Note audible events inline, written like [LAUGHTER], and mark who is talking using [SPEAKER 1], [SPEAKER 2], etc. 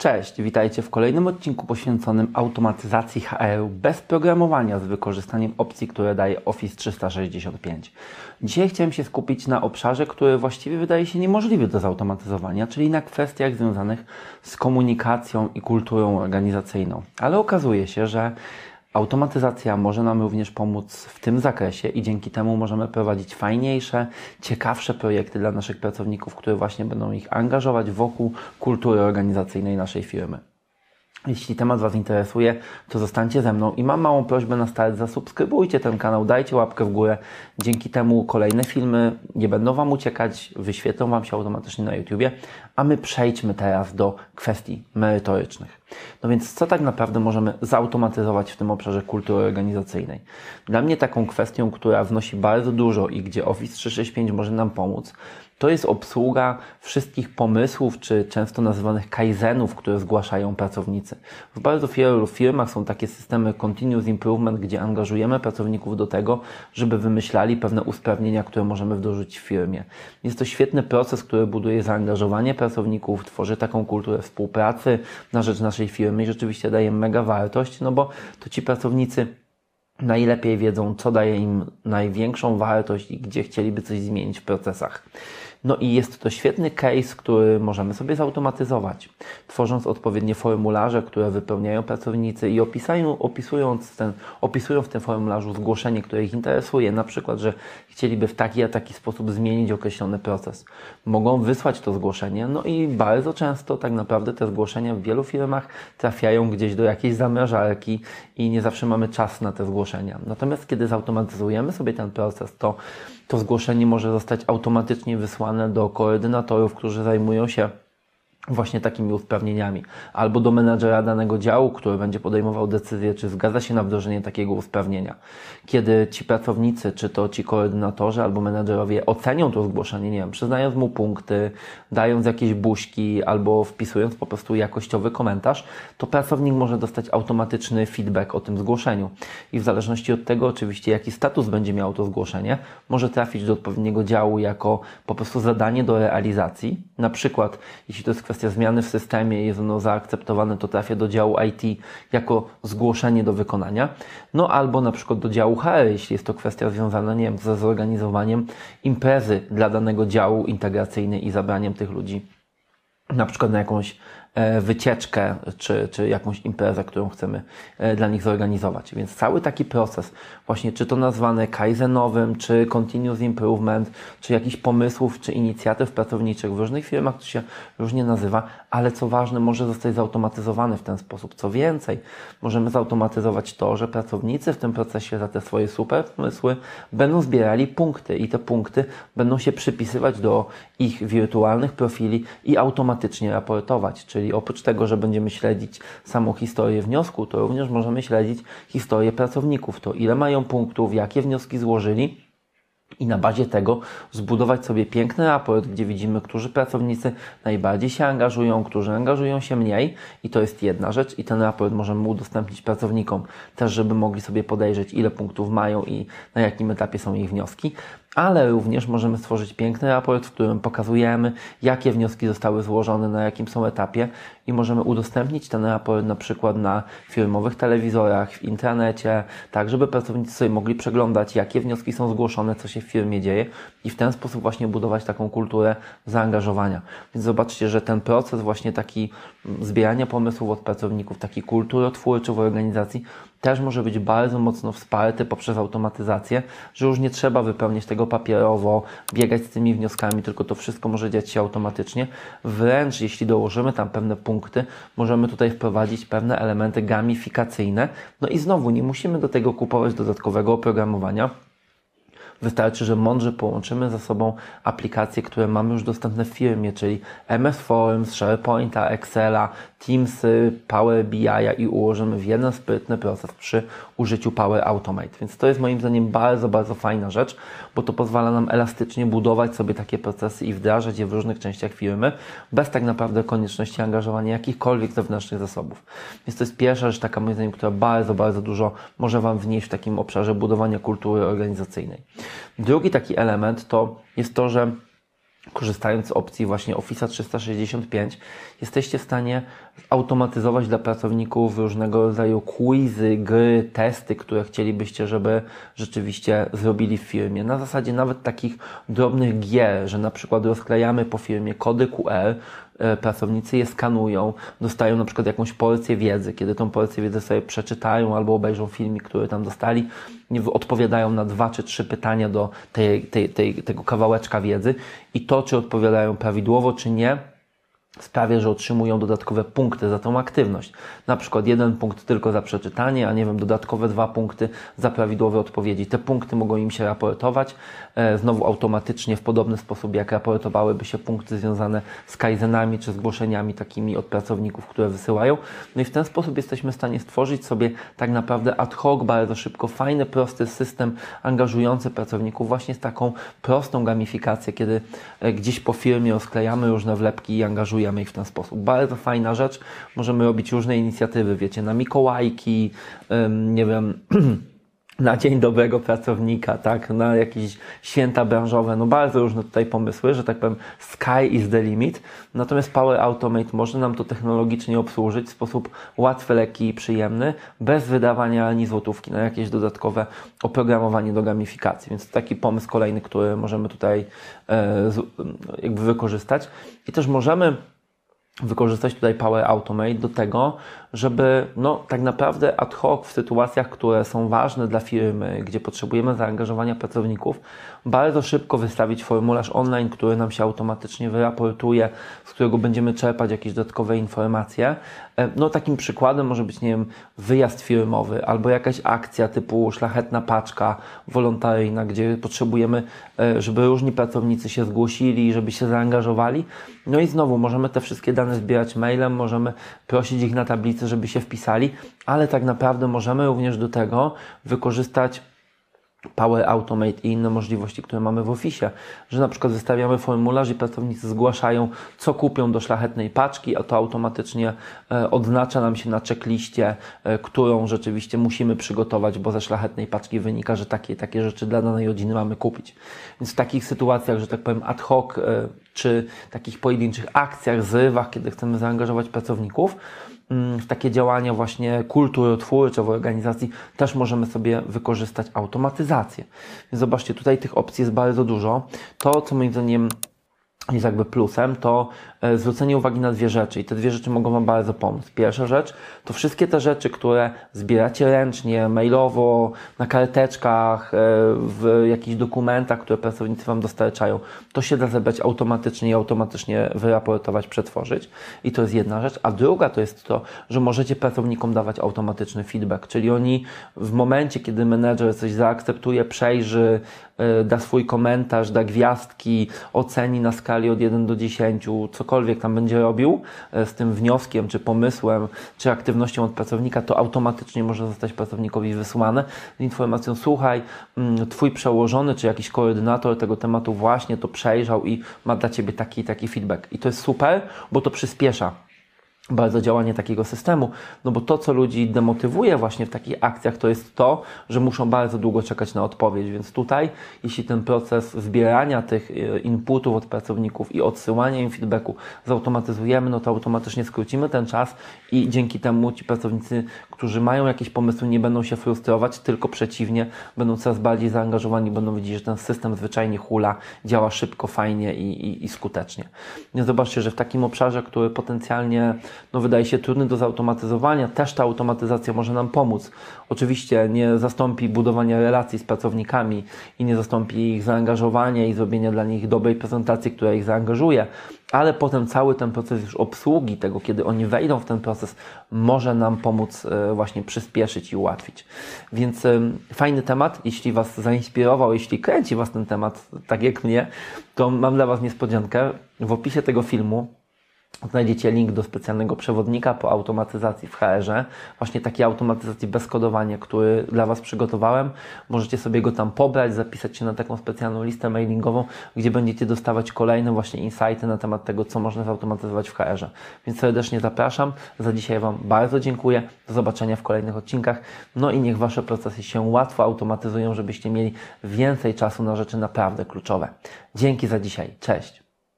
[SPEAKER 1] Cześć, witajcie w kolejnym odcinku poświęconym automatyzacji HR bez programowania z wykorzystaniem opcji, które daje Office 365. Dzisiaj chciałem się skupić na obszarze, który właściwie wydaje się niemożliwy do zautomatyzowania, czyli na kwestiach związanych z komunikacją i kulturą organizacyjną. Ale okazuje się, że Automatyzacja może nam również pomóc w tym zakresie i dzięki temu możemy prowadzić fajniejsze, ciekawsze projekty dla naszych pracowników, które właśnie będą ich angażować wokół kultury organizacyjnej naszej firmy. Jeśli temat Was interesuje, to zostańcie ze mną i mam małą prośbę na start, zasubskrybujcie ten kanał, dajcie łapkę w górę. Dzięki temu kolejne filmy nie będą Wam uciekać, wyświetlą Wam się automatycznie na YouTubie, a my przejdźmy teraz do kwestii merytorycznych. No więc co tak naprawdę możemy zautomatyzować w tym obszarze kultury organizacyjnej? Dla mnie taką kwestią, która wnosi bardzo dużo i gdzie Office 365 może nam pomóc, to jest obsługa wszystkich pomysłów, czy często nazywanych kaizenów, które zgłaszają pracownicy. W bardzo wielu firmach są takie systemy continuous improvement, gdzie angażujemy pracowników do tego, żeby wymyślali pewne usprawnienia, które możemy wdrożyć w firmie. Jest to świetny proces, który buduje zaangażowanie pracowników, tworzy taką kulturę współpracy na rzecz naszej firmy i rzeczywiście daje mega wartość, no bo to ci pracownicy najlepiej wiedzą, co daje im największą wartość i gdzie chcieliby coś zmienić w procesach. No i jest to świetny case, który możemy sobie zautomatyzować, tworząc odpowiednie formularze, które wypełniają pracownicy i opisają, opisując ten, opisują w tym formularzu zgłoszenie, które ich interesuje, na przykład, że chcieliby w taki a taki sposób zmienić określony proces. Mogą wysłać to zgłoszenie, no i bardzo często tak naprawdę te zgłoszenia w wielu firmach trafiają gdzieś do jakiejś zamrażarki i nie zawsze mamy czas na te zgłoszenia. Natomiast kiedy zautomatyzujemy sobie ten proces, to to zgłoszenie może zostać automatycznie wysłane do koordynatorów, którzy zajmują się właśnie takimi usprawnieniami, albo do menadżera danego działu, który będzie podejmował decyzję, czy zgadza się na wdrożenie takiego usprawnienia. Kiedy ci pracownicy, czy to ci koordynatorzy albo menadżerowie ocenią to zgłoszenie, nie wiem, przyznając mu punkty, dając jakieś buźki albo wpisując po prostu jakościowy komentarz, to pracownik może dostać automatyczny feedback o tym zgłoszeniu. I w zależności od tego oczywiście, jaki status będzie miało to zgłoszenie, może trafić do odpowiedniego działu jako po prostu zadanie do realizacji. Na przykład, jeśli to jest kwestia zmiany w systemie, jest ono zaakceptowane, to trafia do działu IT jako zgłoszenie do wykonania. No albo na przykład do działu HR, jeśli jest to kwestia związana, nie wiem, ze zorganizowaniem imprezy dla danego działu integracyjnej i zabraniem tych ludzi na przykład na jakąś wycieczkę czy, czy jakąś imprezę, którą chcemy e, dla nich zorganizować. Więc cały taki proces, właśnie czy to nazwane kaizenowym, czy continuous improvement, czy jakichś pomysłów, czy inicjatyw pracowniczych w różnych firmach to się różnie nazywa, ale co ważne, może zostać zautomatyzowany w ten sposób. Co więcej, możemy zautomatyzować to, że pracownicy w tym procesie za te swoje super pomysły będą zbierali punkty i te punkty będą się przypisywać do ich wirtualnych profili i automatycznie raportować, czyli Czyli oprócz tego, że będziemy śledzić samą historię wniosku, to również możemy śledzić historię pracowników, to ile mają punktów, jakie wnioski złożyli i na bazie tego zbudować sobie piękny raport, gdzie widzimy, którzy pracownicy najbardziej się angażują, którzy angażują się mniej. I to jest jedna rzecz i ten raport możemy udostępnić pracownikom też, żeby mogli sobie podejrzeć, ile punktów mają i na jakim etapie są ich wnioski ale również możemy stworzyć piękny raport, w którym pokazujemy, jakie wnioski zostały złożone, na jakim są etapie i możemy udostępnić ten raport na przykład na firmowych telewizorach, w internecie, tak żeby pracownicy sobie mogli przeglądać, jakie wnioski są zgłoszone, co się w firmie dzieje i w ten sposób właśnie budować taką kulturę zaangażowania. Więc zobaczcie, że ten proces właśnie taki zbierania pomysłów od pracowników, taki kulturotwórczy w organizacji też może być bardzo mocno wsparty poprzez automatyzację, że już nie trzeba wypełniać tego papierowo, biegać z tymi wnioskami, tylko to wszystko może dziać się automatycznie. Wręcz jeśli dołożymy tam pewne punkty, możemy tutaj wprowadzić pewne elementy gamifikacyjne. No i znowu nie musimy do tego kupować dodatkowego oprogramowania Wystarczy, że mądrze połączymy ze sobą aplikacje, które mamy już dostępne w firmie, czyli MS Forms, SharePointa, Excela, Teamsy, Power BI i ułożymy w jeden sprytny proces przy użyciu Power Automate. Więc to jest moim zdaniem bardzo, bardzo fajna rzecz, bo to pozwala nam elastycznie budować sobie takie procesy i wdrażać je w różnych częściach firmy, bez tak naprawdę konieczności angażowania jakichkolwiek zewnętrznych zasobów. Więc to jest pierwsza rzecz taka moim zdaniem, która bardzo, bardzo dużo może Wam wnieść w takim obszarze budowania kultury organizacyjnej. Drugi taki element to jest to, że korzystając z opcji właśnie Office 365, jesteście w stanie automatyzować dla pracowników różnego rodzaju quizy, gry, testy, które chcielibyście, żeby rzeczywiście zrobili w firmie. Na zasadzie nawet takich drobnych gier, że na przykład rozklejamy po firmie kody QR, pracownicy je skanują, dostają na przykład jakąś porcję wiedzy. Kiedy tą porcję wiedzy sobie przeczytają albo obejrzą filmik, który tam dostali, odpowiadają na dwa czy trzy pytania do tej, tej, tej, tego kawałeczka wiedzy i to, czy odpowiadają prawidłowo, czy nie, sprawia, że otrzymują dodatkowe punkty za tą aktywność. Na przykład jeden punkt tylko za przeczytanie, a nie wiem, dodatkowe dwa punkty za prawidłowe odpowiedzi. Te punkty mogą im się raportować e, znowu automatycznie w podobny sposób, jak raportowałyby się punkty związane z kaizenami czy zgłoszeniami takimi od pracowników, które wysyłają. No i w ten sposób jesteśmy w stanie stworzyć sobie tak naprawdę ad hoc, bardzo szybko, fajny, prosty system angażujący pracowników właśnie z taką prostą gamifikację, kiedy e, gdzieś po firmie rozklejamy różne wlepki i angażujemy ich w ten sposób. Bardzo fajna rzecz. Możemy robić różne inicjatywy, wiecie, na Mikołajki, nie wiem, [CLEARS THROAT] na Dzień Dobrego Pracownika, tak, na jakieś święta branżowe, no bardzo różne tutaj pomysły, że tak powiem, sky is the limit. Natomiast Power Automate może nam to technologicznie obsłużyć w sposób łatwy, lekki i przyjemny, bez wydawania ani złotówki na jakieś dodatkowe oprogramowanie do gamifikacji. Więc taki pomysł kolejny, który możemy tutaj e, jakby wykorzystać. I też możemy wykorzystać tutaj Power Automate do tego, żeby no, tak naprawdę ad hoc w sytuacjach, które są ważne dla firmy, gdzie potrzebujemy zaangażowania pracowników, bardzo szybko wystawić formularz online, który nam się automatycznie wyraportuje, z którego będziemy czerpać jakieś dodatkowe informacje. E, no takim przykładem może być, nie wiem, wyjazd firmowy albo jakaś akcja typu szlachetna paczka wolontaryjna, gdzie potrzebujemy, e, żeby różni pracownicy się zgłosili, żeby się zaangażowali. No i znowu możemy te wszystkie dane zbierać mailem, możemy prosić ich na tablicy, żeby się wpisali, ale tak naprawdę możemy również do tego wykorzystać Power Automate i inne możliwości, które mamy w Office, że na przykład wystawiamy formularz i pracownicy zgłaszają, co kupią do szlachetnej paczki, a to automatycznie e, odznacza nam się na checkliście, e, którą rzeczywiście musimy przygotować, bo ze szlachetnej paczki wynika, że takie takie rzeczy dla danej rodziny mamy kupić. Więc w takich sytuacjach, że tak powiem ad hoc, e, czy takich pojedynczych akcjach, zrywach, kiedy chcemy zaangażować pracowników, Mm, w takie działania właśnie kulturotwórcze w organizacji też możemy sobie wykorzystać automatyzację. Zobaczcie, tutaj tych opcji jest bardzo dużo. To, co moim zdaniem jest jakby plusem, to e, zwrócenie uwagi na dwie rzeczy i te dwie rzeczy mogą Wam bardzo pomóc. Pierwsza rzecz to wszystkie te rzeczy, które zbieracie ręcznie, mailowo, na karteczkach, e, w jakichś dokumentach, które pracownicy Wam dostarczają, to się da zebrać automatycznie i automatycznie wyraportować, przetworzyć. I to jest jedna rzecz. A druga to jest to, że możecie pracownikom dawać automatyczny feedback, czyli oni w momencie, kiedy menedżer coś zaakceptuje, przejrzy, e, da swój komentarz, da gwiazdki, oceni na skali od 1 do 10, cokolwiek tam będzie robił e, z tym wnioskiem, czy pomysłem, czy aktywnością od pracownika, to automatycznie może zostać pracownikowi wysłane z informacją: Słuchaj, mm, Twój przełożony, czy jakiś koordynator tego tematu właśnie to przejrzał i ma dla Ciebie taki taki feedback. I to jest super, bo to przyspiesza bardzo działanie takiego systemu, no bo to, co ludzi demotywuje właśnie w takich akcjach, to jest to, że muszą bardzo długo czekać na odpowiedź, więc tutaj, jeśli ten proces zbierania tych e, inputów od pracowników i odsyłania im feedbacku zautomatyzujemy, no to automatycznie skrócimy ten czas i dzięki temu ci pracownicy, którzy mają jakieś pomysły, nie będą się frustrować, tylko przeciwnie, będą coraz bardziej zaangażowani, będą widzieć, że ten system zwyczajnie hula, działa szybko, fajnie i, i, i skutecznie. Zobaczcie, że w takim obszarze, który potencjalnie no, wydaje się trudny do zautomatyzowania, też ta automatyzacja może nam pomóc. Oczywiście nie zastąpi budowania relacji z pracownikami i nie zastąpi ich zaangażowania i zrobienia dla nich dobrej prezentacji, która ich zaangażuje, ale potem cały ten proces już obsługi tego, kiedy oni wejdą w ten proces, może nam pomóc e, właśnie przyspieszyć i ułatwić. Więc fajny temat, jeśli Was zainspirował, jeśli kręci Was ten temat, tak jak mnie, to mam dla Was niespodziankę. W opisie tego filmu Znajdziecie link do specjalnego przewodnika po automatyzacji w HR-ze. Właśnie takiej automatyzacji bez kodowania, który dla Was przygotowałem. Możecie sobie go tam pobrać, zapisać się na taką specjalną listę mailingową, gdzie będziecie dostawać kolejne właśnie insighty na temat tego, co można zautomatyzować w HR-ze. Więc serdecznie zapraszam. Za dzisiaj Wam bardzo dziękuję. Do zobaczenia w kolejnych odcinkach. No i niech Wasze procesy się łatwo automatyzują, żebyście mieli więcej czasu na rzeczy naprawdę kluczowe. Dzięki za dzisiaj. Cześć.